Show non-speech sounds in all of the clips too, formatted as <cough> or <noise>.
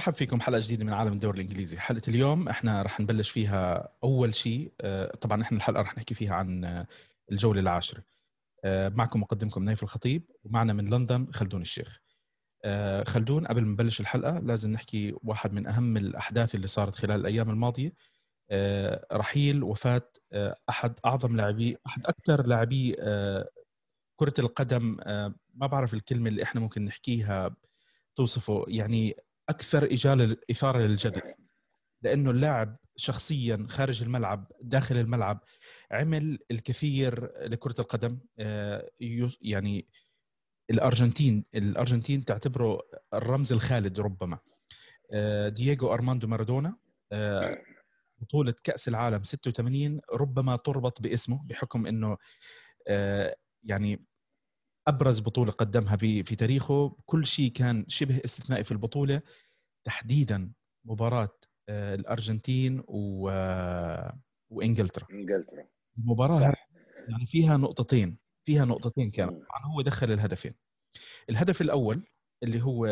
مرحب فيكم حلقة جديدة من عالم الدوري الإنجليزي. حلقة اليوم إحنا رح نبلش فيها أول شيء آه، طبعا إحنا الحلقة رح نحكي فيها عن آه، الجولة العاشرة. آه، معكم مقدمكم نايف الخطيب ومعنا من لندن خلدون الشيخ. خلدون قبل ما نبلش الحلقة لازم نحكي واحد من أهم الأحداث اللي صارت خلال الأيام الماضية. رحيل وفاة أحد أعظم لاعبي أحد أكثر لاعبي كرة القدم. ما بعرف الكلمة اللي إحنا ممكن نحكيها توصفه. يعني أكثر اجاله إثارة للجدل. لأنه اللاعب شخصيا خارج الملعب داخل الملعب عمل الكثير لكرة القدم. آه، يعني الأرجنتين الأرجنتين تعتبره الرمز الخالد ربما. آه، دييغو أرماندو مارادونا آه، بطولة كأس العالم 86 ربما تربط باسمه بحكم إنه يعني أبرز بطولة قدمها في تاريخه. كل شيء كان شبه استثنائي في البطولة. تحديدا مباراة آه، الأرجنتين و... وإنجلترا. إنجلترا. المباراة صح. يعني فيها نقطتين فيها نقطتين كانوا طبعا هو دخل الهدفين. الهدف الأول اللي هو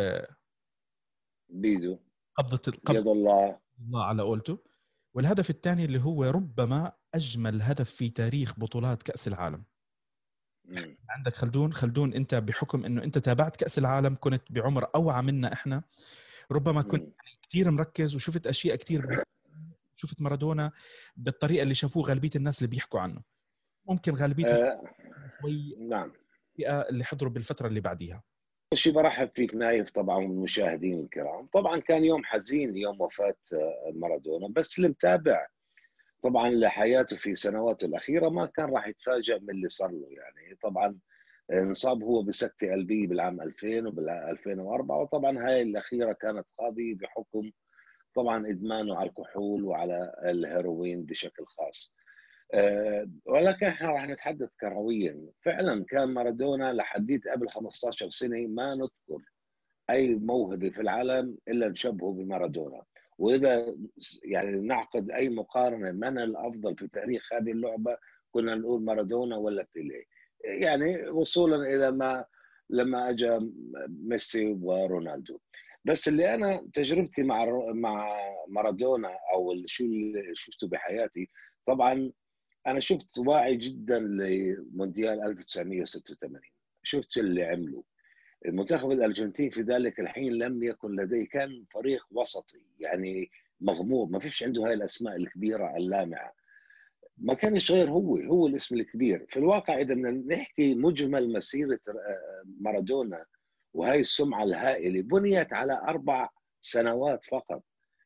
بيدو قبضة قبض الله. الله على قولته والهدف الثاني اللي هو ربما أجمل هدف في تاريخ بطولات كأس العالم. مم. عندك خلدون؟ خلدون انت بحكم انه انت تابعت كأس العالم كنت بعمر أوعى منا إحنا. ربما كنت يعني كثير مركز وشفت أشياء كثير شفت مارادونا بالطريقة اللي شافوه غالبية الناس اللي بيحكوا عنه. ممكن غالبية آه شوي نعم. اللي حضروا بالفترة اللي بعديها. أول شيء برحب فيك نايف طبعا والمشاهدين الكرام. طبعا كان يوم حزين يوم وفاة آه، مارادونا بس اللي متابع طبعا لحياته في سنواته الأخيرة ما كان راح يتفاجئ من اللي صار له. يعني طبعا انصاب هو بسكتة قلبية بالعام 2000 وبال 2004 وطبعا هاي الأخيرة كانت قاضية بحكم طبعا إدمانه على الكحول وعلى الهيروين بشكل خاص. أه ولكن إحنا راح نتحدث كرويا. فعلا كان مارادونا لحديت قبل 15 سنة ما نذكر أي موهبة في العالم إلا نشبهه بمارادونا. وإذا يعني نعقد أي مقارنة من الأفضل في تاريخ هذه اللعبة؟ كنا نقول مارادونا ولا بيليه. يعني وصولا إلى ما لما اجى ميسي ورونالدو. بس اللي أنا تجربتي مع مع مارادونا أو شو اللي شفته بحياتي طبعا أنا شفت واعي جدا لمونديال 1986 شفت اللي عمله المنتخب الارجنتين في ذلك الحين لم يكن لديه كان فريق وسطي يعني مغمور. ما فيش عنده هاي الأسماء الكبيرة اللامعة. ما كانش غير هو هو الاسم الكبير. في الواقع إذا بدنا نحكي مجمل مسيرة آه، مارادونا وهي السمعة الهائلة بنيت على أربع سنوات فقط.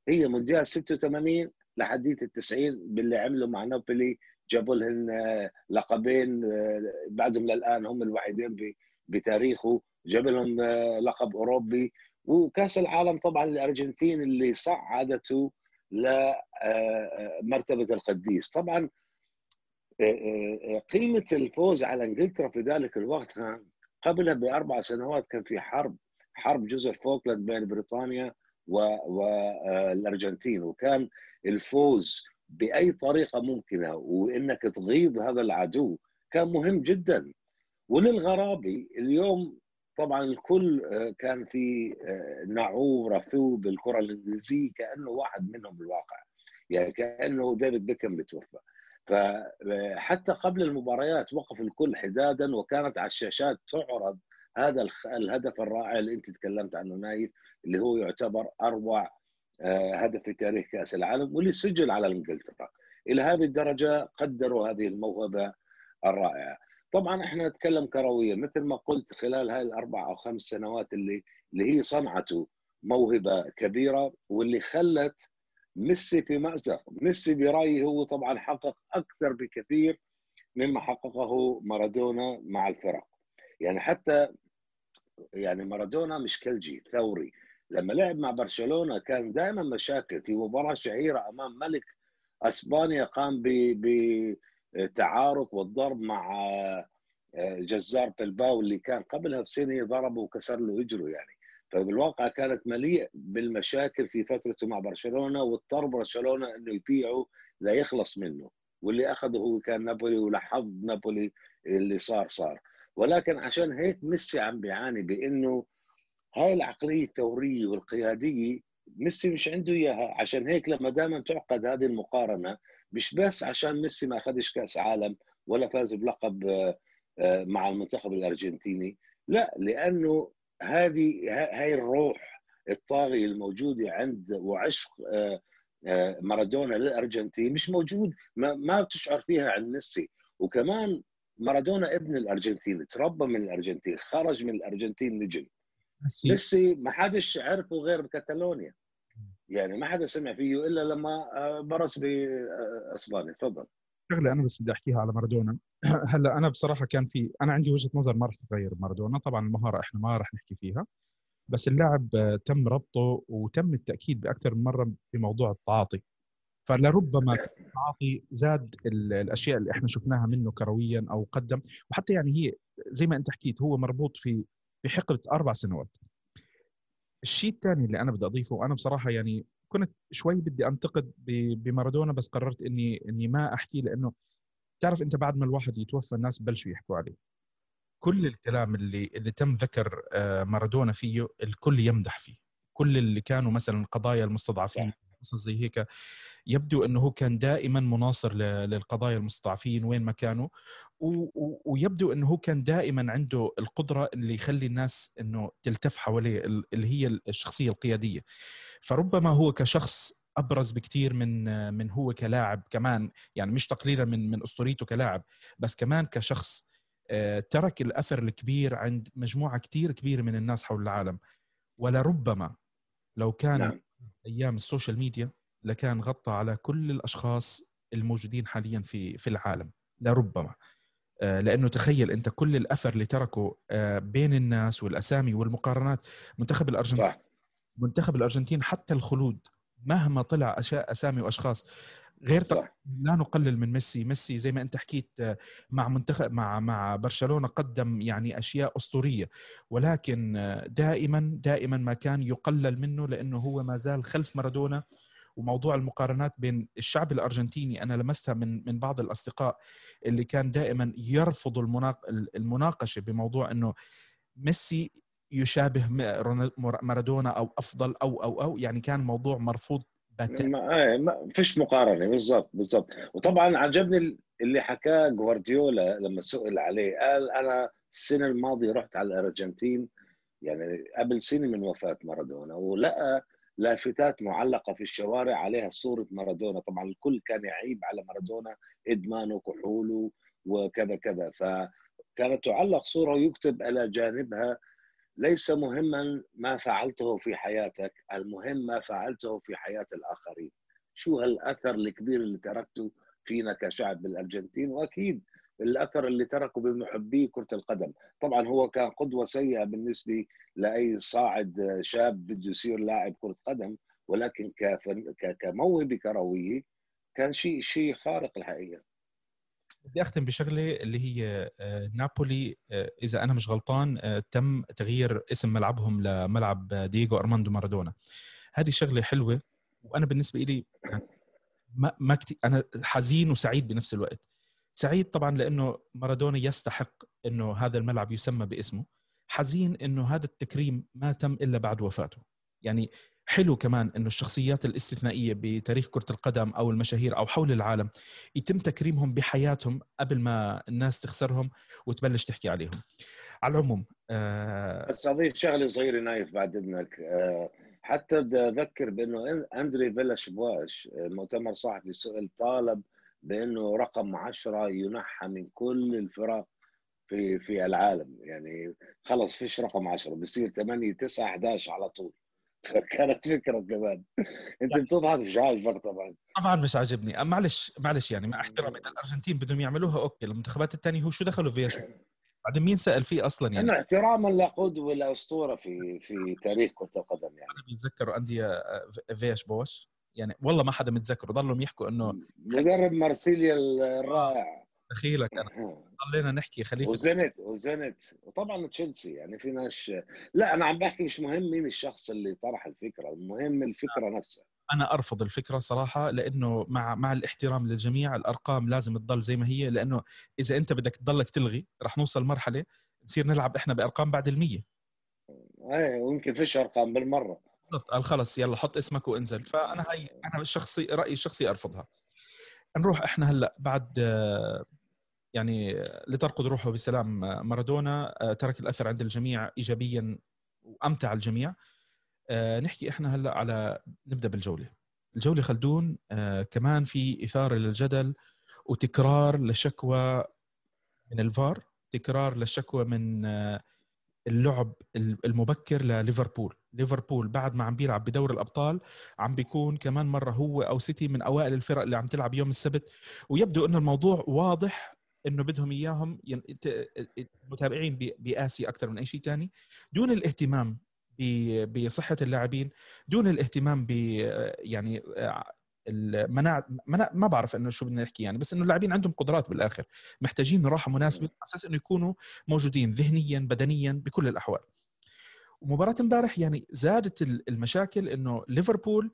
هي مونديال 86 لحديت ال 90 باللي عملوا مع نابولي جابوا لهم آه، لقبين آه، بعدهم للآن هم الوحيدين بتاريخه. جاب لهم لقب أوروبي. وكأس العالم طبعا الارجنتين اللي صعدته لمرتبه القديس. طبعا قيمة الفوز على إنجلترا في ذلك الوقت قبلها بأربع سنوات كان في حرب حرب جزر فوكلاند بين بريطانيا والارجنتين وكان الفوز بأي طريقة ممكنة وإنك تغيظ هذا العدو كان مهم جدا. وللغرابي اليوم طبعا الكل كان في نعور رفو بالكرة الإنجليزية كأنه واحد منهم بالواقع يعني كأنه ديفيد بيكم بتوفى فحتى قبل المباريات وقف الكل حدادا وكانت على الشاشات تعرض هذا الهدف الرائع اللي أنت تكلمت عنه نايف اللي هو يعتبر أروع آه، هدف في تاريخ كأس العالم واللي سجل على إنجلترا. إلى هذه الدرجة قدروا هذه الموهبة الرائعة. طبعا إحنا نتكلم كرويا مثل ما قلت خلال هاي الأربع أو خمس سنوات اللي اللي هي صنعته موهبة كبيرة واللي خلت ميسي في مأزق. ميسي برأيي هو طبعا حقق أكثر بكثير مما حققه مارادونا مع الفرق. يعني حتى يعني مارادونا مش كلجي ثوري. لما لعب مع برشلونة كان دائما مشاكل في مباراة شهيرة أمام ملك أسبانيا قام بتعارك والضرب مع آه، جزار بلباو اللي كان قبلها بسنة ضربه وكسر له رجله يعني. فبالواقع كانت مليء بالمشاكل في فترته مع برشلونة واضطر برشلونة إنه يبيعه ليخلص منه. واللي أخذه هو كان نابولي ولحظ نابولي اللي صار صار. ولكن عشان هيك ميسي عم بيعاني بإنه هاي العقلية الثورية والقيادية ميسي مش عنده إياها. عشان هيك لما دائما تعقد هذه المقارنة مش بس عشان ميسي ما أخذش كأس عالم ولا فاز بلقب آه، آه، مع المنتخب الأرجنتيني. لا لأنه هذه هاي الروح الطاغية الموجودة عند وعشق آه، مارادونا للأرجنتين مش موجود ما, ما تشعر فيها عند ميسي. وكمان مارادونا ابن الأرجنتين تربى من الأرجنتين خرج من الأرجنتين نجم. ميسي. ما حدش عرفه غير بكتالونيا يعني ما حدا سمع فيه إلا لما آه، برز باسبانيا تفضل. شغلة أنا بس بدي أحكيها على مارادونا. <clears throat> هلأ أنا بصراحة كان في أنا عندي وجهة نظر ما رح تتغير مارادونا طبعا المهارة إحنا ما رح نحكي فيها. بس اللاعب آه، تم ربطه وتم التأكيد بأكثر من مرة بموضوع التعاطي. فلربما التعاطي زاد الأشياء اللي إحنا شفناها منه كرويا أو قدم. وحتى يعني هي زي ما أنت حكيت هو مربوط في في حقبة أربع سنوات. الشيء الثاني اللي أنا بدي أضيفه وأنا بصراحة يعني كنت شوي بدي أنتقد بمارادونا بس قررت إني إني ما أحكي لأنه تعرف أنت بعد ما الواحد يتوفى الناس بلشوا يحكوا عليه. كل الكلام اللي اللي تم ذكر آه، مارادونا فيه الكل يمدح فيه. كل اللي كانوا مثلا قضايا المستضعفين قصص زي هيك. يبدو أنه هو كان دائما مناصر للقضايا المستضعفين وين ما كانوا ويبدو أنه هو كان دائما عنده القدرة اللي يخلي الناس أنه تلتف حواليه اللي هي الشخصية القيادية. فربما هو كشخص أبرز بكثير من من هو كلاعب كمان يعني مش تقليلا من من أسطوريته كلاعب بس كمان كشخص آه، ترك الأثر الكبير عند مجموعة كثير كبيرة من الناس حول العالم. ولربما لو كان نعم. أيام ال social media لكان غطى على كل الأشخاص الموجودين حاليا في في العالم لربما آه، لأنه تخيل أنت كل الأثر اللي تركه آه، بين الناس والأسامي والمقارنات منتخب الارجنتين صح. منتخب الأرجنتين حتى الخلود مهما طلع أشياء أسامي وأشخاص غير صح. لا نقلل من ميسي. ميسي زي ما انت حكيت آه، مع منتخب مع مع برشلونة قدم يعني أشياء أسطورية. ولكن دائما دائما ما كان يقلل منه لأنه هو ما زال خلف مارادونا. وموضوع المقارنات بين الشعب الأرجنتيني أنا لمستها من من بعض الأصدقاء اللي كان دائما يرفضوا المناقشة بموضوع إنه ميسي يشابه مارادونا أو أفضل أو أو أو. يعني كان موضوع مرفوض ما, ما فيش مقارنة بالضبط بالضبط. وطبعا عجبني اللي حكاه جوارديولا لما سئل عليه. قال أنا السنة الماضية رحت على الأرجنتين يعني قبل سنة من وفاة مارادونا ولقى لافتات معلقة في الشوارع عليها صورة مارادونا. طبعا الكل كان يعيب على مارادونا ادمانه كحوله وكذا كذا. فكانت تعلق صورة ويكتب إلى جانبها ليس مهما ما فعلته في حياتك المهم ما فعلته في حياة الآخرين. شو هالأثر الكبير اللي تركته فينا كشعب بالارجنتين وأكيد الأثر اللي تركه بمحبي كرة القدم، طبعا هو كان قدوة سيئة بالنسبة لأي صاعد شاب بده يصير لاعب كرة قدم ولكن كموهبة كروية كان شيء شيء خارق الحقيقة. بدي أختم بشغلة اللي هي آه، نابولي آه، إذا أنا مش غلطان آه، تم تغيير اسم ملعبهم لملعب دييغو أرماندو مارادونا. هذه شغلة حلوة وأنا بالنسبة لي ما ما كتير أنا حزين وسعيد بنفس الوقت. سعيد طبعا لأنه مارادونا يستحق إنه هذا الملعب يسمى باسمه. حزين إنه هذا التكريم ما تم إلا بعد وفاته. يعني حلو كمان إنه الشخصيات الاستثنائية بتاريخ كرة القدم أو المشاهير أو حول العالم يتم تكريمهم بحياتهم قبل ما الناس تخسرهم وتبلش تحكي عليهم. على العموم آه بس اضيف شغلة صغيرة نايف بعد إذنك. آه حتى بدي أذكر بأنه أندري فيلاش بواش آه، مؤتمر صحفي سئل طالب بأنه رقم 10 ينحى من كل الفرق في في العالم. يعني خلص فيش رقم 10 بصير 8 9 11 على طول. <laughs> فكانت فكرة كمان. أنت بتضحك مش عاجبك طبعا. طبعا مش عاجبني. معلش معلش يعني مع احترامي الارجنتين بدهم يعملوها okay المنتخبات الثانية هو شو دخلوا فيها؟ شو؟ <laughs> بعدين مين سأل فيه أصلا يعني؟ احتراما لقدوه لاسطوره في في تاريخ كرة القدم يعني. بيتذكروا أندية فيش بوش؟ يعني والله ما حدا متذكره. ضلهم يحكوا إنه مدرب مارسيليا الرائع. دخيلك أنا. <laughs> ضلينا نحكي خليفة. وزنت وزنت. وطبعا تشيلسي يعني في ناس لا أنا عم بحكي مش مهم مين الشخص اللي طرح الفكرة المهم الفكرة نفسها. أنا أرفض الفكرة صراحة لأنه مع مع الاحترام للجميع الأرقام لازم تضل زي ما هي لأنه إذا أنت بدك تضلك تلغي رح نوصل مرحلة نصير نلعب إحنا بأرقام بعد ال100 إيه ويمكن فيش أرقام بالمرة. بالضبط. قال خلص يلا حط اسمك وانزل. فأنا هي أنا الشخصي رأيي الشخصي أرفضها. نروح إحنا هلأ بعد يعني لترقد روحه بسلام مارادونا ترك الأثر عند الجميع ايجابيا وأمتع الجميع. نحكي إحنا هلأ على نبدأ بالجولة. الجولة خلدون كمان في اثاره للجدل وتكرار لشكوى من الفار تكرار للشكوى من اللعب المبكر لليفربول. ليفربول بعد ما عم بيلعب بدور الأبطال عم بيكون كمان مرة هو أو سيتي من أوائل الفرق اللي عم تلعب يوم السبت. ويبدو إنه الموضوع واضح إنه بدهم إياهم المتابعين بآسيا أكثر من أي شيء ثاني دون الاهتمام بصحة اللاعبين دون الاهتمام ب يعني المناعة مناع ما بعرف إنه شو بدنا نحكي يعني بس إنه اللاعبين عندهم قدرات بالآخر محتاجين راحه مناسبة على أساس إنه يكونوا موجودين ذهنيا بدنيا بكل الأحوال. ومباراة امبارح يعني زادت المشاكل إنه ليفربول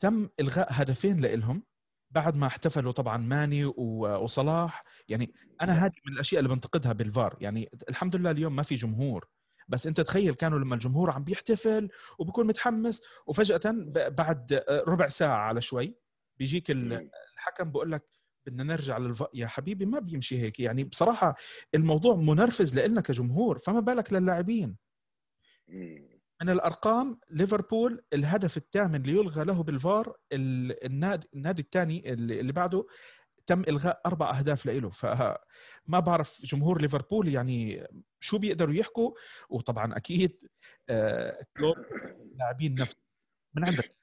تم إلغاء هدفين لهم بعد ما احتفلوا طبعا ماني وصلاح يعني أنا هذه من الأشياء اللي بنتقدها بالفار. يعني الحمد لله اليوم ما في جمهور بس أنت تخيل كانوا لما الجمهور عم بيحتفل وبكون متحمس وفجأة بعد ربع ساعة على شوي بيجيك الحكم بقول لك بدنا نرجع للف... يا حبيبي ما بيمشي هيك. يعني بصراحة الموضوع منرفز لنا كجمهور فما بالك للاعبين. من الأرقام ليفربول الهدف الثامن ليلغى له بالفار النادي النادي الثاني اللي بعده تم إلغاء أربع أهداف له. فما بعرف جمهور ليفربول يعني شو بيقدروا يحكوا وطبعا أكيد آه، كلوب لاعبين نفس من عندك؟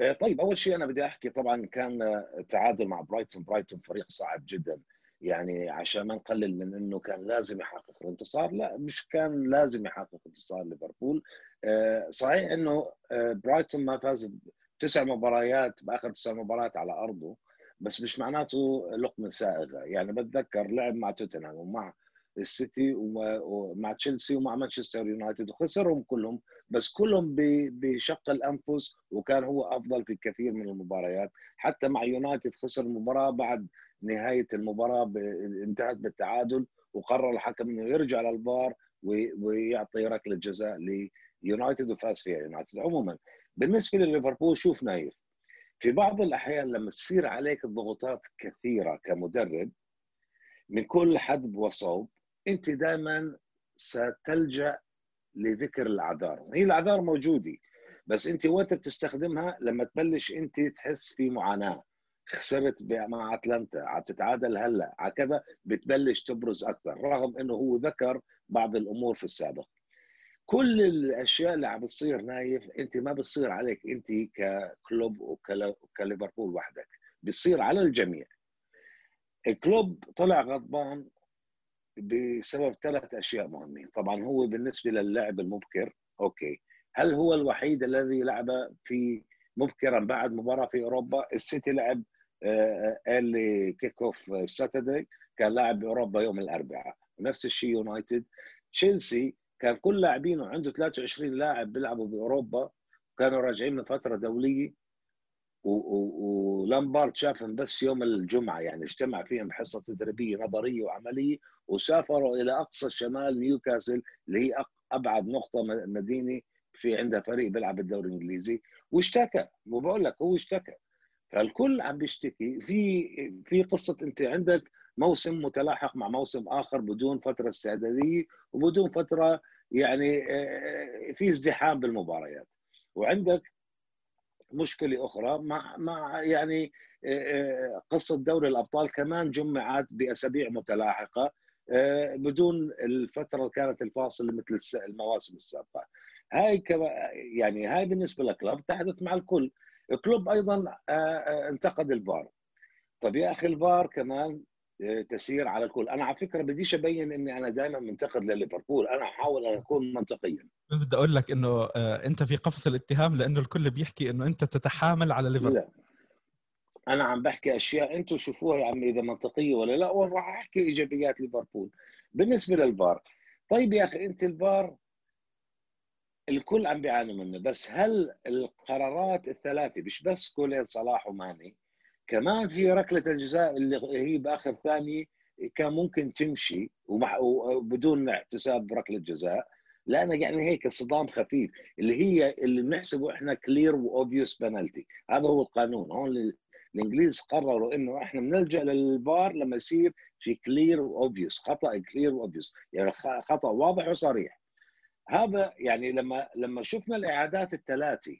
آه، طيب أول شيء أنا بدي أحكي طبعا كان تعادل مع برايتون. برايتون فريق صعب جدا. يعني عشان ما نقلل من إنه كان لازم يحقق الانتصار لا مش كان لازم يحقق انتصار ليفربول. آه، صحيح إنه برايتون ما فاز تسع مباريات بآخر تسع مباريات على أرضه بس مش معناته لقمة سائغة. يعني بتذكر لعب مع توتنهام ومع السيتي ومع تشيلسي ومع مانشستر يونايتد وخسرهم كلهم بس كلهم بشق الأنفس وكان هو أفضل في كثير من المباريات. حتى مع يونايتد خسر المباراة بعد نهاية المباراة انتهت بالتعادل وقرر الحكم إنه يرجع للفار ويعطي ركلة جزاء ليونايتد وفاز فيها يونايتد. عموما بالنسبة لليفربول شوف نايف في بعض الأحيان لما تصير عليك الضغوطات كثيرة كمدرب من كل حدب وصوب أنت دائما ستلجأ لذكر الأعذار. هي الأعذار موجودة بس أنت وقت بتستخدمها لما تبلش أنت تحس في معاناة. خسرت مع أتلانتا. عم تتعادل هلأ. على كذا بتبلش تبرز أكثر رغم إنه هو ذكر بعض الأمور في السابق. كل الأشياء اللي عم بتصير نايف أنت ما بتصير عليك أنت ككلوب وكليفربول وحدك. بتصير على الجميع. الكلوب طلع غضبان بسبب ثلاث أشياء مهمين. طبعا هو بالنسبة للعب المبكر okay. هل هو الوحيد الذي لعب في مبكرا بعد مباراة في أوروبا؟ السيتي لعب اللي kick off Saturday كان لاعب بأوروبا يوم الأربعاء. نفس الشيء يونايتد تشيلسي كان كل لاعبينه عنده 23 لاعب بيلعبوا بأوروبا. كانوا راجعين من فترة دولية. ولامبارد شافهم بس يوم الجمعة يعني اجتمع فيهم حصه تدريبية نظرية وعملية وسافروا إلى أقصى شمال نيوكاسل اللي هي أبعد نقطة مدينة في عندها فريق بيلعب الدوري الإنجليزي. واشتكى وبقول لك هو اشتكى. فالكل عم بيشتكي. في في قصة انت عندك موسم متلاحق مع موسم آخر بدون فترة استعدادية وبدون فترة يعني آه، في ازدحام بالمباريات. وعندك مشكلة أخرى مع مع يعني آه، آه، قصة دوري الأبطال كمان جمعت بأسابيع متلاحقة بدون الفترة اللي كانت الفاصله مثل المواسم السابقة. هاي يعني هاي بالنسبة للكلب تحدث مع الكل. الكلوب أيضا انتقد الفار. طب يا أخي الفار كمان تسير على الكل. أنا على فكرة بديش أبين إني أنا دائما منتقد لليفربول. أنا أحاول أن أكون منطقيا. بدي أقول لك إنه آه، أنت في قفص الاتهام لأنه الكل بيحكي إنه أنت تتحامل على ليفربول. لا أنا عم بحكي أشياء أنتم شوفوها يا عمي إذا منطقية ولا لا وراح أحكي إيجابيات ليفربول. بالنسبة للفار طيب يا أخي أنت الفار الكل عم بيعانوا منه بس هل القرارات الثلاثة مش بس كولين صلاح وماني كمان في ركلة الجزاء اللي هي بآخر ثانية كان ممكن تمشي وبدون احتساب ركلة جزاء لا يعني هيك صدام خفيف. اللي هي اللي بنحسبه إحنا clear and obvious penalty هذا هو القانون. هون الإنجليز قرروا إنه إحنا بنلجأ للفار لما يصير في clear and obvious خطأ clear and obvious يعني خطأ واضح وصريح. هذا يعني لما لما شفنا الإعادات الثلاثه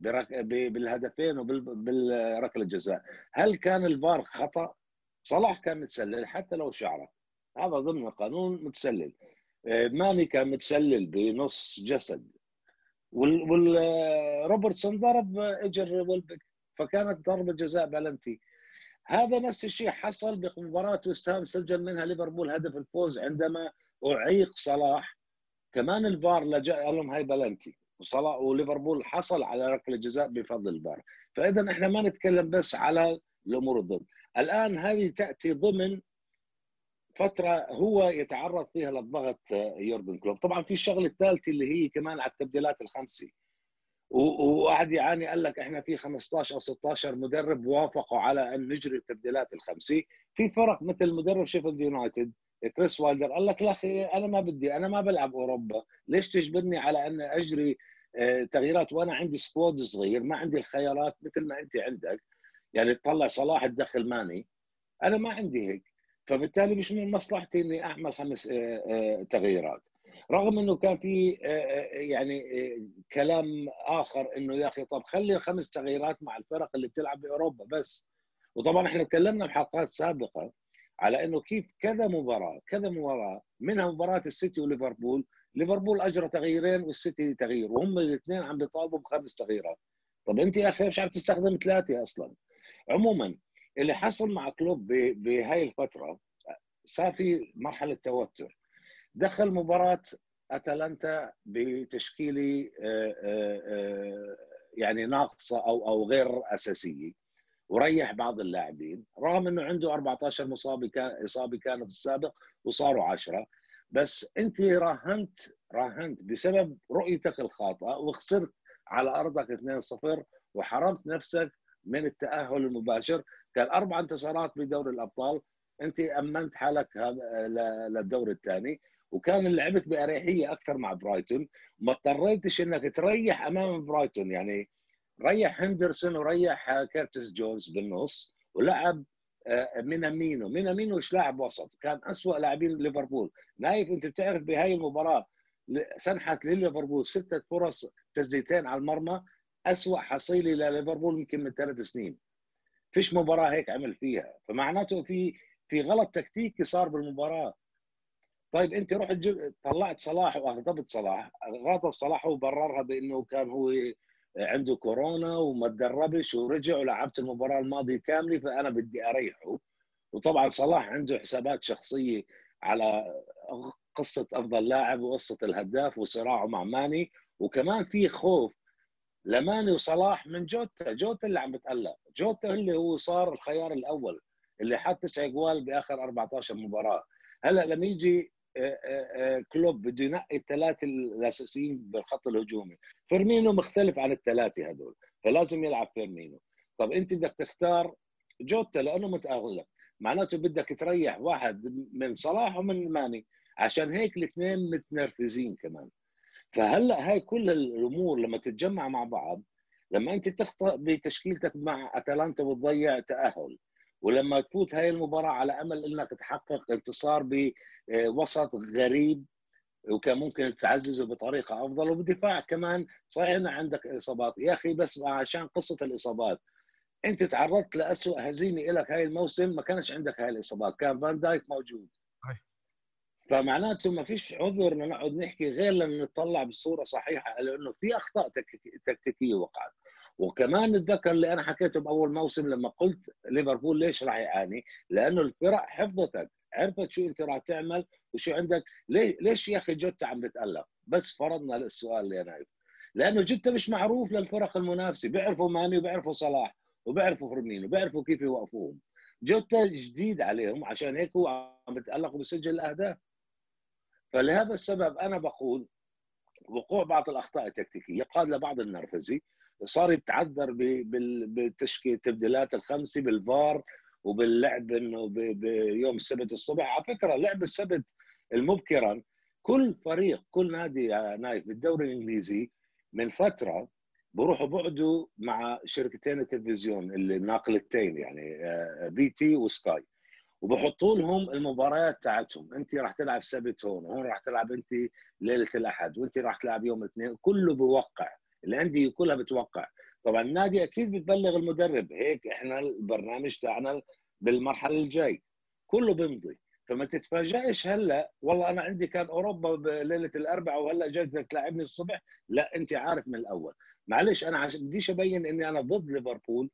بالهدفين وبالركله الجزاء هل كان الفار خطأ؟ صلاح كان متسلل حتى لو شعره. هذا ضمن القانون متسلل. آه، ماني كان متسلل بنص جسد. والروبرتسون ضرب اجر ويلبك فكانت ضربة جزاء بلنتي. هذا نفس الشيء حصل بمباراة وست هام سجل منها ليفربول هدف الفوز عندما أعيق صلاح. كمان الفار لجأ قال لهم هاي بلنتي. وصلاح وليفربول حصل على ركلة جزاء بفضل الفار. فإذا إحنا ما نتكلم بس على الأمور الضد. الآن هذه تأتي ضمن فترة هو يتعرض فيها للضغط يورجن كلوب. طبعا في الشغلة الثالثة اللي هي كمان على التبديلات الخمسة. وقعد يعاني قال لك إحنا في 15 أو 16 مدرب وافقوا على أن نجري التبديلات الخمسة. في فرق مثل مدرب شيفيلد يونايتد. كريس وايلدر قال لك لا أخي أنا ما بدي أنا ما بلعب أوروبا ليش تجبرني على أن أجري آه، تغييرات وأنا عندي squad صغير ما عندي الخيارات مثل ما أنت عندك يعني تطلع صلاح تدخل ماني أنا ما عندي هيك فبالتالي مش من مصلحتي إني أعمل خمس آه، آه، تغييرات. رغم إنه كان في يعني كلام آخر إنه يا أخي طب خلي خمس تغييرات مع الفرق اللي بتلعب بأوروبا بس. وطبعا إحنا تكلمنا بحلقات سابقة على إنه كيف كذا مباراة كذا مباراة منها مباراة السيتي وليفربول. ليفربول أجرى تغييرين والسيتي تغيير وهم الاثنين عم بيطالبوا بخمس تغييرات. طب أنت يا أخي ليش عم تستخدم ثلاثة أصلا؟ عموما اللي حصل مع كلوب بهاي الفترة صار في مرحلة توتر. دخل مباراة أتلانتا بتشكيلة آه، آه، آه، يعني ناقصة أو أو غير أساسية. وريح بعض اللاعبين رغم إنه عنده 14 مصاب كان اصابه كانوا في السابق وصاروا 10 بس أنت راهنت راهنت بسبب رؤيتك الخاطئة وخسرت على أرضك 2-0 وحرمت نفسك من التأهل المباشر. كان أربع انتصارات بدوري الأبطال. أنت أمنت حالك للدور الثاني. وكان لعبت بأريحية أكثر مع برايتون. ما اضطريتش إنك تريح أمام برايتون. يعني ريح هندرسون وريح كيرتس جونز بالنص ولعب آه، مينامينو. مينامينو مش لاعب وسط؟ كان أسوأ لاعبين ليفربول. نايف أنت بتعرف بهاي المباراة سنحت لليفربول ستة فرص تسديدتين على المرمى أسوأ حصيلة لليفربول يمكن من ثلاث سنين. فيش مباراة هيك عمل فيها. فمعناته في في غلط تكتيكي صار بالمباراة. طيب أنت رحت طلعت صلاح وأغضبت صلاح. غاضب صلاح وبررها بأنه كان هو عنده كورونا وما تدربش ورجع ولعبت المباراة الماضية كاملة فأنا بدي أريحه. وطبعا صلاح عنده حسابات شخصية على قصة أفضل لاعب وقصة الهداف وصراعه مع ماني. وكمان في خوف لماني وصلاح من جوتا. جوتا اللي عم بتقلق جوتا اللي هو صار الخيار الأول اللي حط تسع جوال بآخر 14 مباراة. هلأ لما يجي كلوب بده ينقي الثلاثة الأساسيين بالخط الهجومي. فيرمينو مختلف عن الثلاثة هدول فلازم يلعب فيرمينو. طب أنت بدك تختار جوتا لأنه متألق معناته بدك تريح واحد من صلاح ومن ماني. عشان هيك الاثنين متنرفزين كمان. فهلأ هاي كل الأمور لما تتجمع مع بعض لما أنت تخطئ بتشكيلتك مع أتلانتا وتضيع تأهل ولما تفوت هاي المباراة على أمل إنك تحقق انتصار بوسط غريب وكان ممكن تعززه بطريقة أفضل وبدفاع كمان. صحيح ان عندك إصابات. يا أخي بس عشان قصة الإصابات أنت تعرضت لاسوء هزيمة لك هاي الموسم ما كانش عندك هاي الإصابات. كان فان دايك موجود. فمعناته ما فيش عذر نقعد نحكي غير لما نطلع بصورة صحيحة لأنه في أخطاء تكتيكية وقعت. وكمان نتذكر اللي أنا حكيته بأول موسم لما قلت ليفربول ليش راح يعاني؟ لأنه الفرق حفظتك عرفت شو أنت راح تعمل وشو عندك. ليش يا أخي جوتا عم بتألق؟ بس فرضنا السؤال يا نايف لأنه جوتا مش معروف للفرق المنافسة. بيعرفوا ماني وبيعرفوا صلاح وبيعرفوا فيرمينو وبيعرفوا كيف يوقفوهم. جوتا جديد عليهم عشان هيك هو عم بتألق وبسجل الأهداف. فلهذا السبب أنا بقول وقوع بعض الأخطاء التكتيكية قاد لبعض النرفزة صار يتعذر بالتشكيل التبديلات الخمسه بالفار وباللعب إنه بيوم السبت الصبح. على فكرة لعب السبت المبكر كل فريق كل نادي يا نايف بالدوري الإنجليزي من فترة بروحوا بقعدوا مع شركتين التلفزيون اللي ناقلتين يعني بي تي وسكاي. وبحطوا لهم المباريات تاعتهم. أنت راح تلعب سبت هون وهون راح تلعب أنت ليلة الأحد وأنت راح تلعب يوم الاثنين كله بوقع. الأندية كلها بتوقع. طبعا النادي أكيد بتبلغ المدرب. هيك إحنا البرنامج تاعنا بالمرحلة الجاي. كله بيمضي. فما تتفاجئش هلأ والله أنا عندي كان أوروبا بليله الأربعاء وهلأ جاي تلاعبني الصبح. لا أنت عارف من الأول. معلش أنا عشان بديش أبين إني أنا ضد ليفربول.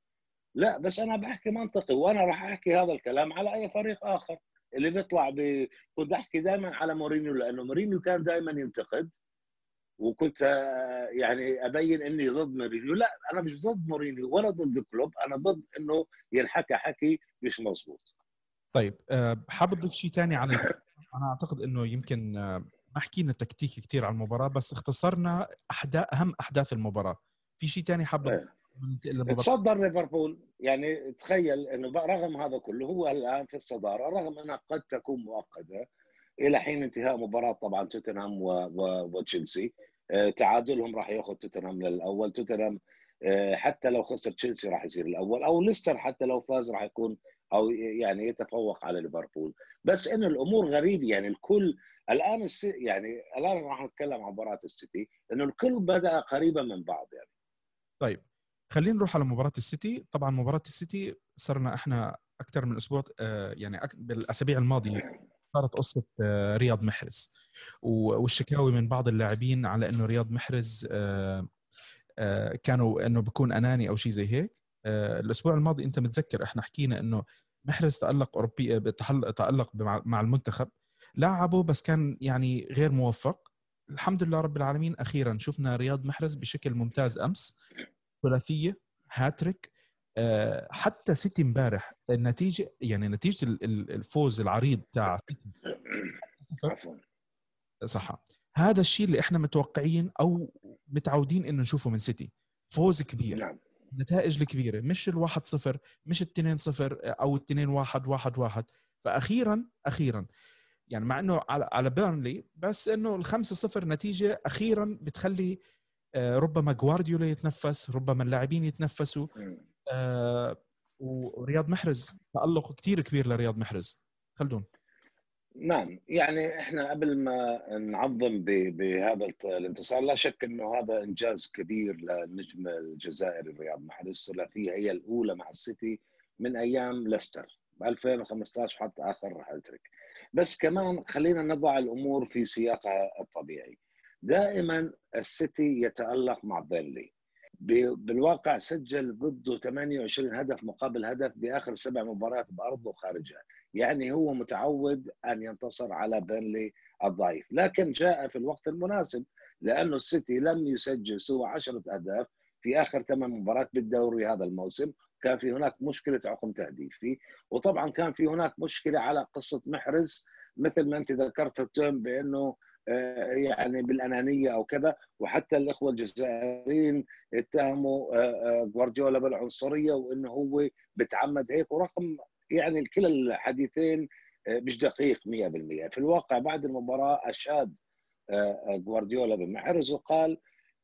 لا بس أنا بحكي منطقي وأنا راح أحكي هذا الكلام على أي فريق آخر. اللي بيطلع ب... كنت أحكي دائما على مورينيو لأنه مورينيو كان دائما ينتقد. وكنت يعني أبين إني ضد مورينيو. لا أنا مش ضد مورينيو ولا ضد كلوب أنا ضد إنه ينحكى حكي مش مزبوط طيب حابب أضيف شيء ثاني على أنا أعتقد إنه يمكن ما حكينا تكتيكي كثير على المباراة بس اختصرنا أحداث أهم أحداث المباراة. في شيء ثاني حابب تصدر ليفربول. يعني تخيل إنه رغم هذا كله هو الآن في الصدارة رغم إنها قد تكون مؤقتة إلى حين انتهاء مباراة طبعا توتنهام وتشيلسي. تعادلهم راح ياخذ توتنهام للأول. توتنهام حتى لو خسر تشيلسي راح يصير الأول. أو ليستر حتى لو فاز راح يكون أو يعني يتفوق على ليفربول. بس إنه الأمور غريبة. يعني الكل الآن يعني الآن راح نتكلم عن مباراة السيتي. إنه الكل بدأ قريبا من بعض يعني. طيب خلينا نروح على مباراة السيتي. طبعا مباراة السيتي صرنا إحنا أكثر من أسبوع يعني بالأسابيع الماضية. صارت قصة رياض محرز. والشكاوي من بعض اللاعبين على إنه رياض محرز كانوا إنه بيكون أناني أو شيء زي هيك. الأسبوع الماضي أنت متذكر إحنا حكينا إنه محرز تألق أوروبي تألق مع المنتخب لاعبه بس كان يعني غير موفق. الحمد لله رب العالمين أخيرا شفنا رياض محرز بشكل ممتاز أمس ثلاثية هاتريك حتى سيتي امبارح النتيجه يعني نتيجة الفوز العريض تاع <coughs> صح. هذا الشيء اللي إحنا متوقعين أو متعودين إنه نشوفه من سيتي. فوز كبير. نعم. النتائج الكبيرة. مش الواحد صفر مش التنين صفر أو التنين واحد واحد واحد. فاخيرا أخيرا. يعني مع إنه على على بيرنلي بس إنه الخمسة صفر نتيجة أخيرا بتخلي ربما جوارديولا يتنفس ربما اللاعبين يتنفسوا. آه ورياض محرز تألق كثير كبير لرياض محرز. خلدون. نعم يعني إحنا قبل ما نعظم بهذا الانتصار لا شك إنه هذا إنجاز كبير للنجم الجزائري رياض محرز. ثلاثية هي الأولى مع السيتي من أيام ليستر ب 2015 حتى آخر هاتريك بس كمان خلينا نضع الأمور في سياقها الطبيعي. دائما السيتي يتألق مع بيرنلي. بالواقع سجل ضده 28 هدف مقابل هدف بآخر سبع مباريات بأرضه وخارجها. يعني هو متعود أن ينتصر على بيرنلي الضعيف. لكن جاء في الوقت المناسب لأنه السيتي لم يسجل سوى 10 أهداف في آخر ثمان مباريات بالدوري هذا الموسم. كان في هناك مشكلة عقم تهديفي. وطبعا كان في هناك مشكلة على قصة محرز مثل ما أنت ذكرت التهم بأنه يعني بالأنانية أو كذا. وحتى الإخوة الجزائريين اتهموا جوارديولا بالعنصرية وإنه هو بتعمد هيك. ورقم يعني كلا الحديثين مش دقيق 100% في الواقع بعد المباراة أشاد جوارديولا بمحرز وقال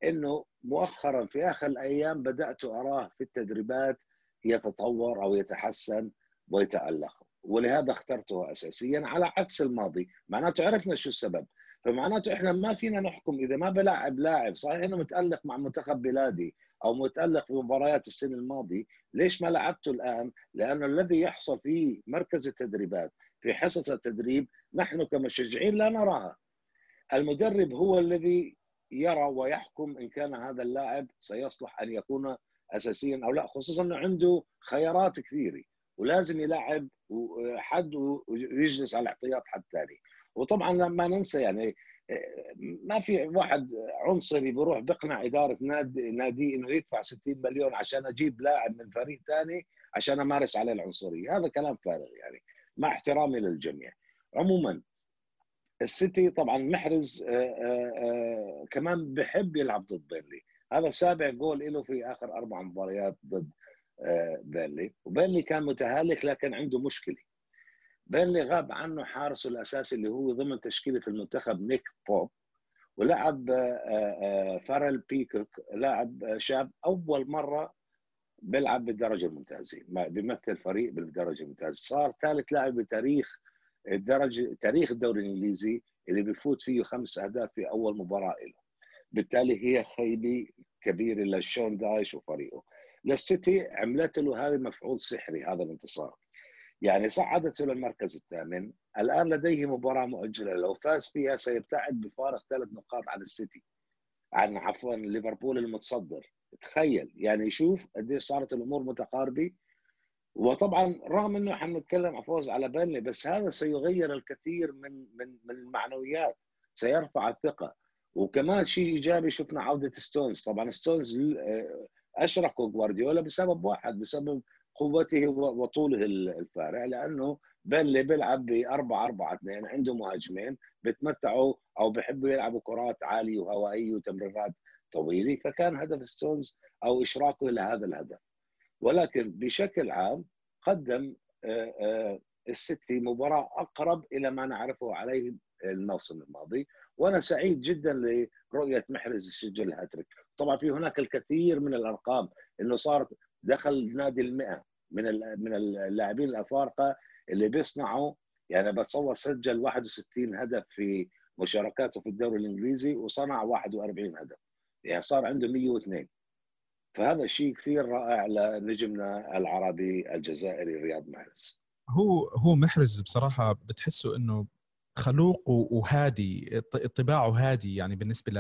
إنه مؤخرا في آخر الأيام بدأت أراه في التدريبات يتطور أو يتحسن ويتألق. ولهذا اخترته اساسيا على عكس الماضي. معناته عرفنا شو السبب. فمعناته إحنا ما فينا نحكم. إذا ما بلاعب لاعب صحيح إنه متألق مع منتخب بلادي أو متألق في مباريات السنة الماضي ليش ما لعبته الآن؟ لأنه الذي يحصل في مركز التدريبات في حصص التدريب نحن كمشجعين لا نراها. المدرب هو الذي يرى ويحكم إن كان هذا اللاعب سيصلح أن يكون اساسيا أو لا خصوصا إنه عنده خيارات كثيرة. ولازم يلعب حد ويجلس على احتياط حد ثاني. وطبعا ما ننسى يعني ما في واحد عنصري بيروح بيقنع إدارة نادي نادي إنه يدفع 60 مليون عشان أجيب لاعب من فريق ثاني عشان أمارس عليه العنصرية. هذا كلام فارغ يعني مع احترامي للجميع. عموما السيتي طبعا محرز آآ آآ كمان بحب يلعب ضد بيرنلي. هذا سابع جول له في آخر أربع مباريات ضد بيرنلي. وبيرنلي كان متهالك لكن عنده مشكلة. بيرنلي غاب عنه حارسه الاساسي اللي هو ضمن تشكيلة المنتخب نيك بوب ولعب فارل بيكوك لاعب شاب أول مرة بيلعب بالدرجة الممتازة بيمثل فريق بالدرجة الممتازة. صار ثالث لاعب بتاريخ الدرجة تاريخ الدوري الإنجليزي اللي بيفوت فيه خمس أهداف في أول مباراة له. بالتالي هي خيبة كبيرة لشون دايش وفريقه. للسيتي عملت له هذا مفعول سحري هذا الانتصار. يعني صعدته للمركز الثامن. الآن لديه مباراة مؤجلة. لو فاز فيها سيبتعد بفارق ثلاث نقاط عن السيتي عن عفوا ليفربول المتصدر. تخيل يعني شوف قديش صارت الأمور متقاربة. وطبعا رغم إنه إحنا بنتكلم عن فوز على بيرنلي بس هذا سيغير الكثير من من من المعنويات سيرفع الثقة. وكمان شيء إيجابي شفنا عودة ستونز. طبعا ستونز اشركه جوارديولا بسبب واحد بسبب قوته وطوله الفارع لأنه بيرنلي بيلعب ب 4 4 2 عنده مهاجمين بتمتعوا أو بحبوا يلعبوا كرات عالية وهوائية وتمريرات طويلة فكان هدف ستونز أو اشراكه لهذا الهدف. ولكن بشكل عام قدم السيتي مباراة أقرب إلى ما نعرفه عليه الموسم الماضي وأنا سعيد جدا لرؤية محرز يسجل هاتريك. طبعا في هناك الكثير من الأرقام إنه صارت دخل نادي المئة من من اللاعبين الأفارقة اللي بيصنعوا. يعني بتصور سجل 61 هدف في مشاركاته في الدوري الإنجليزي وصنع 41 هدف. يعني صار عنده 102 فهذا شيء كثير رائع لنجمنا العربي الجزائري رياض محرز. هو هو محرز بصراحة بتحسه إنه خلوق وهادي طباعه هادي يعني بالنسبة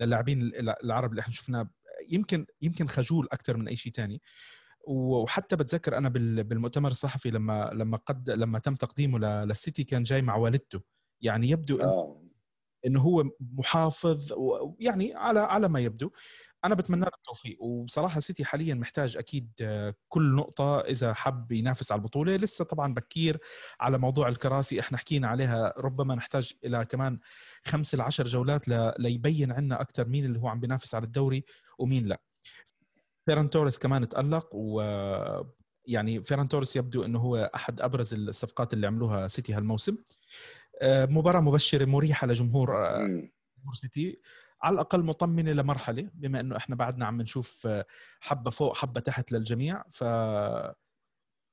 للاعبين العرب اللي إحنا شفناه يمكن يمكن خجول أكثر من أي شيء ثاني وحتى بتذكر أنا بالمؤتمر الصحفي لما لما قد لما تم تقديمه للسيتي كان جاي مع والدته. يعني يبدو إنه, إنه هو محافظ يعني على على ما يبدو. أنا بتمنى له التوفيق. وبصراحة سيتي حاليا محتاج أكيد كل نقطة إذا حب ينافس على البطولة. لسه طبعا بكير على موضوع الكراسي. إحنا حكينا عليها ربما نحتاج إلى كمان خمس لعشر جولات ليبين عنا أكثر مين اللي هو عم بينافس على الدوري ومين لا. فيران توريس كمان تألق و يعني فيران توريس يبدو إنه هو أحد أبرز الصفقات اللي عملوها سيتي هالموسم. مباراة مبشرة مريحة لجمهور جمهور سيتي. على الأقل مطمنة لمرحلة بما إنه إحنا بعدنا عم نشوف حبة فوق حبة تحت للجميع. ف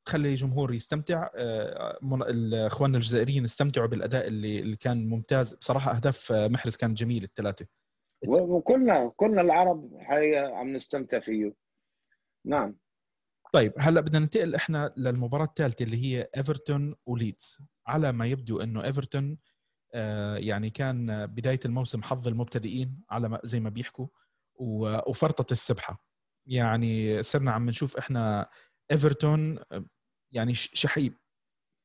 خلي الجمهور يستمتع. اخواننا الجزائريين استمتعوا بالأداء اللي اللي كان ممتاز. بصراحة أهداف محرز كانت جميله الثلاثة. وكلنا كلنا العرب حقيقة عم نستمتع فيه. نعم. طيب هلأ بدنا ننتقل إحنا للمباراة الثالثة اللي هي ايفرتون وليدز على ما يبدو إنه ايفرتون يعني كان بداية الموسم حظ المبتدئين على ما زي ما بيحكوا وفرطت السبحة. يعني صرنا عم نشوف إحنا إيفرتون يعني شحيب.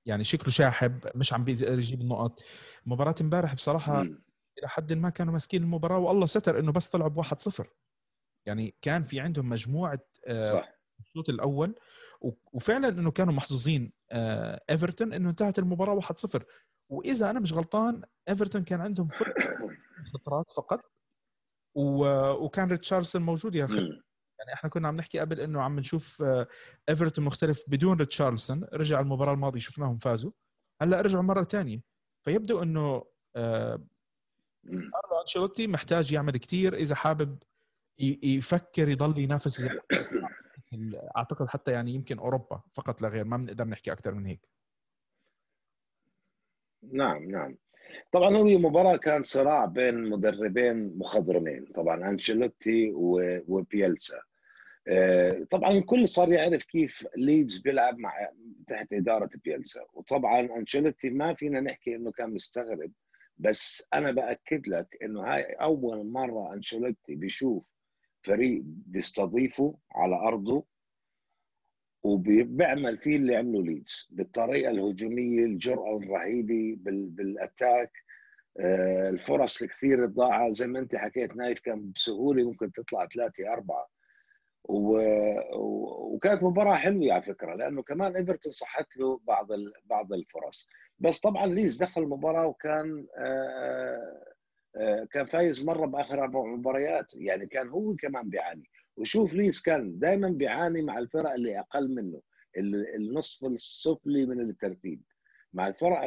يعني شكله شاحب مش عم بيقدر يجيب النقط. مباراة امبارح بصراحة م. إلى حد ما كانوا ماسكين المباراة والله ستر إنه بس طلعوا بواحد صفر. يعني كان في عندهم مجموعة صح. الشوط الأول وفعلا إنه كانوا محظوظين إيفرتون إنه انتهت المباراة 1-0 وإذا أنا مش غلطان إيفرتون كان عندهم <coughs> خطرات فقط وكان ريتشاردسون موجود يا أخي. يعني إحنا كنا عم نحكي قبل إنه عم نشوف إيفرتون مختلف بدون ريتشاردسون. رجع المباراة الماضية شفناهم فازوا. هلأ رجعوا مرة ثانية فيبدو إنه كارلو أنشيلوتي محتاج يعمل كثير إذا حابب يفكر يضل ينافس <coughs> أعتقد حتى يعني يمكن أوروبا فقط لا غير. ما بنقدر نحكي أكثر من هيك. نعم نعم. طبعا هو مباراة كان صراع بين مدربين مخضرمين طبعا أنشيلوتي وبيلسا آه، طبعا الكل صار يعرف كيف ليدز بيلعب مع تحت إدارة بيلسا. وطبعا أنشيلوتي ما فينا نحكي إنه كان مستغرب بس أنا بأكد لك إنه هاي أول مرة أنشيلوتي بيشوف فريق بيستضيفه على أرضه وبيعمل فيه اللي عمله ليدز بالطريقة الهجومية الجرأة الرهيبة بال attack. آه، الفرص الكثير الضاعة. زي ما انت حكيت نايف كان بسهولة ممكن تطلع ثلاثة أربعة. و... وكانت مباراة حلوة على فكرة لأنه كمان إيفرتون صحت له بعض ال... بعض الفرص. بس طبعا ليز دخل المباراة وكان آه، آه، كان فايز مرة بآخر أربع مباريات. يعني كان هو كمان بيعاني. وشوف ليس كان دائما بيعاني مع الفرق اللي أقل منه النصف السفلي من الترتيب. مع الفرق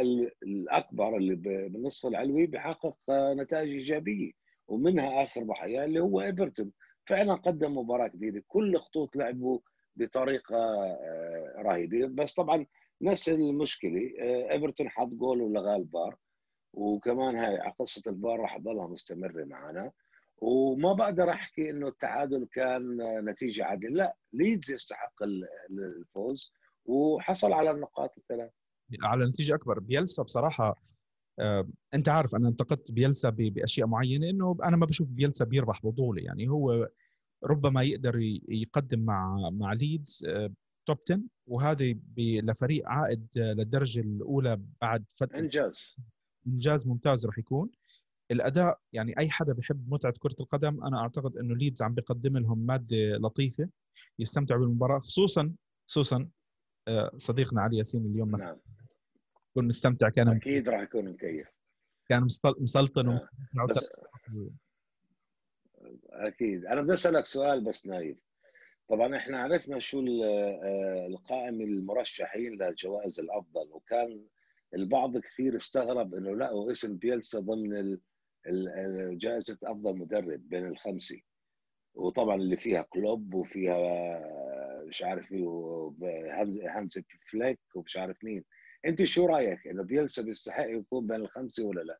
الأكبر اللي بالنصف العلوي بيحقق نتائج إيجابية ومنها آخر ضحايا اللي هو إيفرتون. فعلا قدم مباراة كبيره كل خطوط لعبوا بطريقة آه، رهيبة. بس طبعا نفس المشكلة آه، إيفرتون حط جول ولغى البار وكمان هاي قصة البار راح تضلها مستمرة معنا. وما بقدر أحكي إنه التعادل كان نتيجة عادلة. لا ليدز يستحق الفوز وحصل على النقاط الثلاث. على نتيجة أكبر. بيلسا بصراحة آه، أنت عارف أنا انتقدت بيلسا بأشياء معينة إنه أنا ما بشوف بيلسا بيربح بطولة. يعني هو ربما يقدر يقدم مع مع ليدز top 10 وهذا لفريق عائد للدرجة الأولى بعد فترة. إنجاز. إنجاز ممتاز راح يكون. الأداء يعني أي حدا بيحب متعة كرة القدم أنا أعتقد إنه ليدز عم بيقدم لهم مادة لطيفة يستمتعوا بالمباراة خصوصا خصوصا آه، صديقنا علي ياسين اليوم نعم. يكون مستمتع كان أكيد راح يكون مكيف. كان مسلطن. بس أكيد. أنا بدي أسألك سؤال بس نايف. طبعا إحنا عرفنا شو آه، القائمه المرشحين لجوائز الأفضل وكان البعض كثير استغرب إنه لقوا اسم بيلسا ضمن جائزة أفضل مدرب بين الخمسة. وطبعا اللي فيها كلوب وفيها مش عارف هانز فليك ومش عارف مين. أنت شو رأيك؟ انه بيلسا بيستحق يكون بين الخمسة ولا لا؟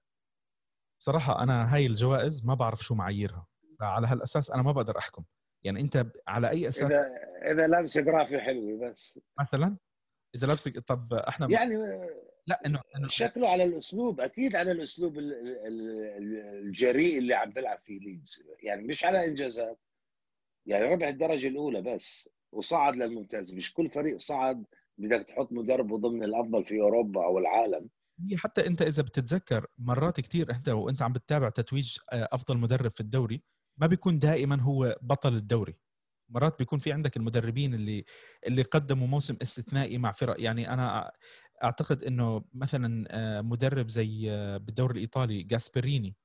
بصراحة أنا هاي الجوائز ما بعرف شو معاييرها. فعلى هالأساس أنا ما بقدر أحكم. يعني أنت على أي أساس؟ اذا إذا لابس جرافة حلوة بس. مثلا؟ إذا لابس طب إحنا يعني لا انه شكله على الأسلوب أكيد على الأسلوب الجريء اللي عم بيلعب فيه ليدز. يعني مش على إنجازات يعني ربح الدرجة الأولى بس وصعد للممتاز. مش كل فريق صعد بدك تحط مدربه ضمن الأفضل في أوروبا أو العالم. هي حتى أنت إذا بتتذكر مرات كثير أنت وأنت عم بتتابع تتويج آه، أفضل مدرب في الدوري ما بيكون دائما هو بطل الدوري. مرات بيكون في عندك المدربين اللي اللي قدموا موسم استثنائي مع فرق. يعني أنا أعتقد إنه مثلا آه، مدرب زي آه، بالدوري الإيطالي جاسبريني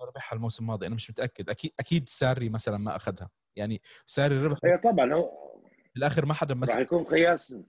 ربحها الموسم الماضي أنا مش متأكد. أكيد أكيد ساري مثلا ما أخذها. يعني ساري ربح هي طبعا هو بالاخر ما حدا مسك راح يكون قياس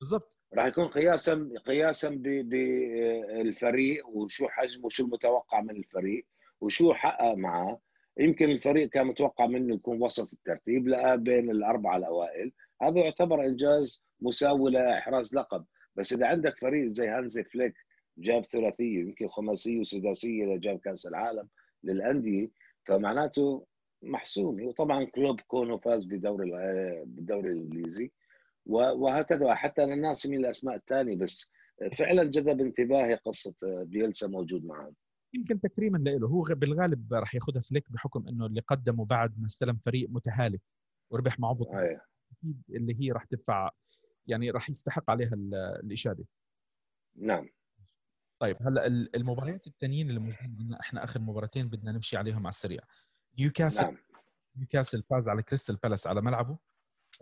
بالضبط. راح يكون قياسا قياسا بالفريق وشو حجمه وشو المتوقع من الفريق وشو حقق معه. يمكن الفريق كان متوقع منه يكون وسط الترتيب لقى بين الأربعة الأوائل. هذا يعتبر إنجاز مساوي لإحراز لقب. بس إذا عندك فريق زي هانزي فليك جاب ثلاثية يمكن خماسية وسداسية إذا جاب كأس العالم للأندية فمعناته محسومه وطبعا كلوب كونه فاز بدوري بالدوري الإنجليزي. وهكذا. حتى أنا ناسي مين الأسماء الثانية بس فعلا جذب انتباهي قصة بيلسا موجود معهم يمكن تكريما له هو بالغالب راح ياخذها فليك بحكم إنه اللي قدمه بعد ما استلم فريق متهالك وربح معه بطولة. أيه. اللي هي راح تدفع يعني راح يستحق عليها الإشادة. نعم. طيب هلأ المباريات الثانيين اللي موجودين عندنا إحنا آخر مباراتين بدنا نمشي عليهم على السريع. نيوكاسل. نعم. نيوكاسل فاز على كريستال بالاس على ملعبه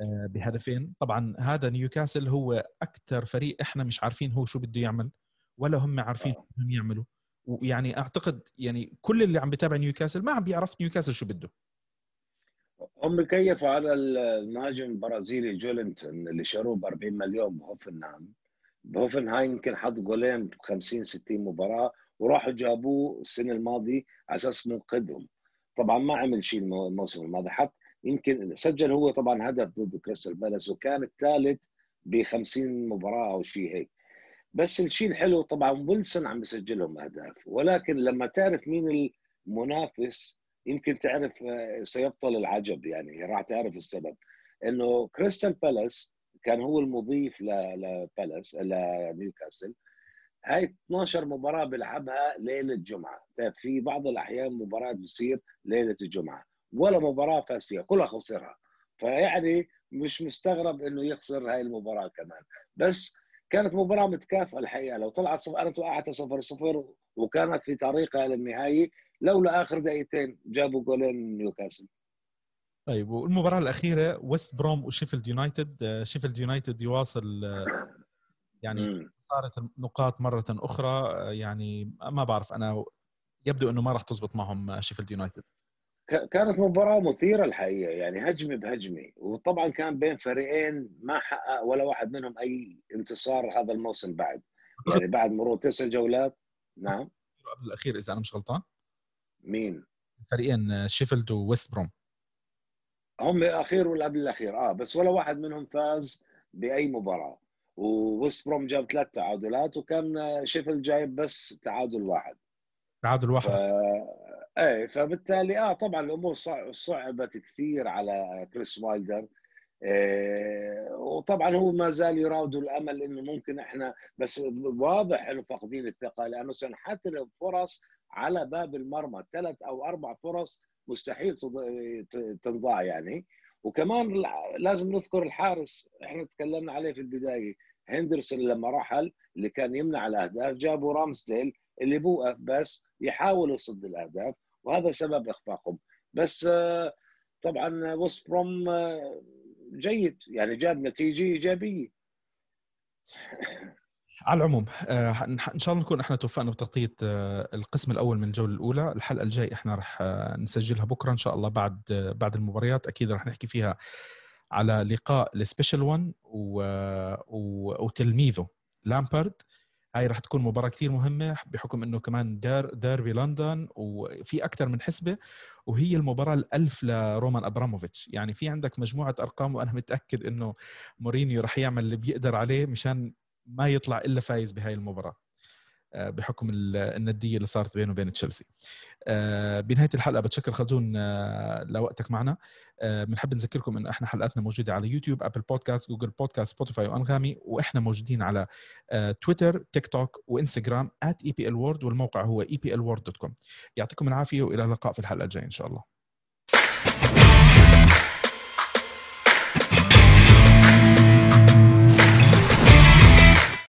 آه، بهدفين. طبعا هذا نيوكاسل هو أكثر فريق إحنا مش عارفين هو شو بده يعمل ولا هم عارفين شو بدهم يعملوا. ويعني أعتقد يعني كل اللي عم بتابع نيوكاسل ما عم بيعرف نيوكاسل شو بده. هم كيفوا على المهاجم البرازيلي جولينتون اللي شروه ب 40 مليون بهوفنهايم بهوفنهايم يمكن حط جولين ب 50 60 مباراة وراحوا جابوه السنة الماضية على أساس منقذهم طبعا ما عمل شيء الموسم الماضي. حط يمكن سجل هو طبعا هدف ضد كريستال بالاس وكان الثالث ب 50 مباراة أو شيء هيك. بس الشيء الحلو طبعا ويلسون عم بيسجل لهم أهداف. ولكن لما تعرف مين المنافس يمكن تعرف آه، سيبطل العجب يعني راح تعرف السبب. إنه كريستال بالاس كان هو المضيف لبالاس لنيوكاسل. هاي 12 مباراة بيلعبها ليلة جمعة. طيب في بعض الأحيان مباراة بتصير ليلة الجمعه ولا مباراة فاز فيها كلها خسرها. فيعني مش مستغرب إنه يخسر هاي المباراة كمان. بس كانت مباراة متكافئة الحقيقة. لو طلعت صفر أنا توقعت صفر صفر وكانت في طريقها للنهايه لولا اخر دقيقتين جابوا جولين نيوكاسل. طيب والمباراة الأخيرة ويست بروم وشيفيلد يونايتد. شيفيلد يونايتد يواصل يعني صارت النقاط مرة أخرى. يعني ما بعرف أنا يبدو إنه ما راح تزبط معهم شيفيلد يونايتد. كانت مباراة مثيرة الحقيقة يعني هجمة بهجمة وطبعا كان بين فريقين ما حقق ولا واحد منهم أي انتصار هذا الموسم بعد. يعني بعد مرور تسع جولات. نعم. قبل الأخير إذا أنا مش غلطان. مين؟ فريقين شيفيلد وويست بروم. هم الأخير ولا قبل الأخير. آه بس ولا واحد منهم فاز بأي مباراة. وويست بروم جاب ثلاث تعادلات وكان شيفيلد جايب بس تعادل واحد. تعادل واحد. ف... إيه فبالتالي آه طبعا الأمور صعبت كثير على كريس وايلدر. إيه وطبعا هو ما زال يراود الأمل إنه ممكن إحنا بس واضح إنه فاقدين الثقة لأنه سنحترم فرص على باب المرمى. ثلاث أو أربع فرص مستحيل تنضاع يعني. وكمان لازم نذكر الحارس إحنا تكلمنا عليه في البداية هندرسون لما رحل اللي كان يمنع الأهداف جابوا رامسديل اللي بوقف بس يحاول يصد الأهداف. وهذا سبب إخفاقهم. بس آه، طبعا وست بروم آه، جيد. يعني جاب نتيجة إيجابية. على العموم آه، إن شاء الله نكون إحنا توفقنا بتغطيه القسم الأول من الجولة الأولى. الحلقة الجاي إحنا راح نسجلها بكرة إن شاء الله بعد بعد المباريات. أكيد راح نحكي فيها على لقاء ال Special One وتلميذه لامبارد هاي راح تكون مباراة كثير مهمة بحكم إنه كمان دار ديربي لندن وفي أكثر من حسبة وهي المباراة الألف لرومان أبراموفيتش. يعني في عندك مجموعة أرقام وأنا متأكد إنه مورينيو راح يعمل اللي بيقدر عليه مشان ما يطلع إلا فايز بهاي المباراة. بحكم الندية اللي صارت بينه وبين تشيلسي. آه، بنهاية الحلقة بتشكر خلدون آه، لوقتك معنا. بنحب نذكركم انه إحنا حلقاتنا موجودة على يوتيوب أبل بودكاست جوجل بودكاست سبوتيفاي وأنغامي وإحنا موجودين على تويتر تيك توك وإنستغرام @eplworld والموقع هو eplworld.com يعطيكم العافية وإلى اللقاء في الحلقة الجاية إن شاء الله.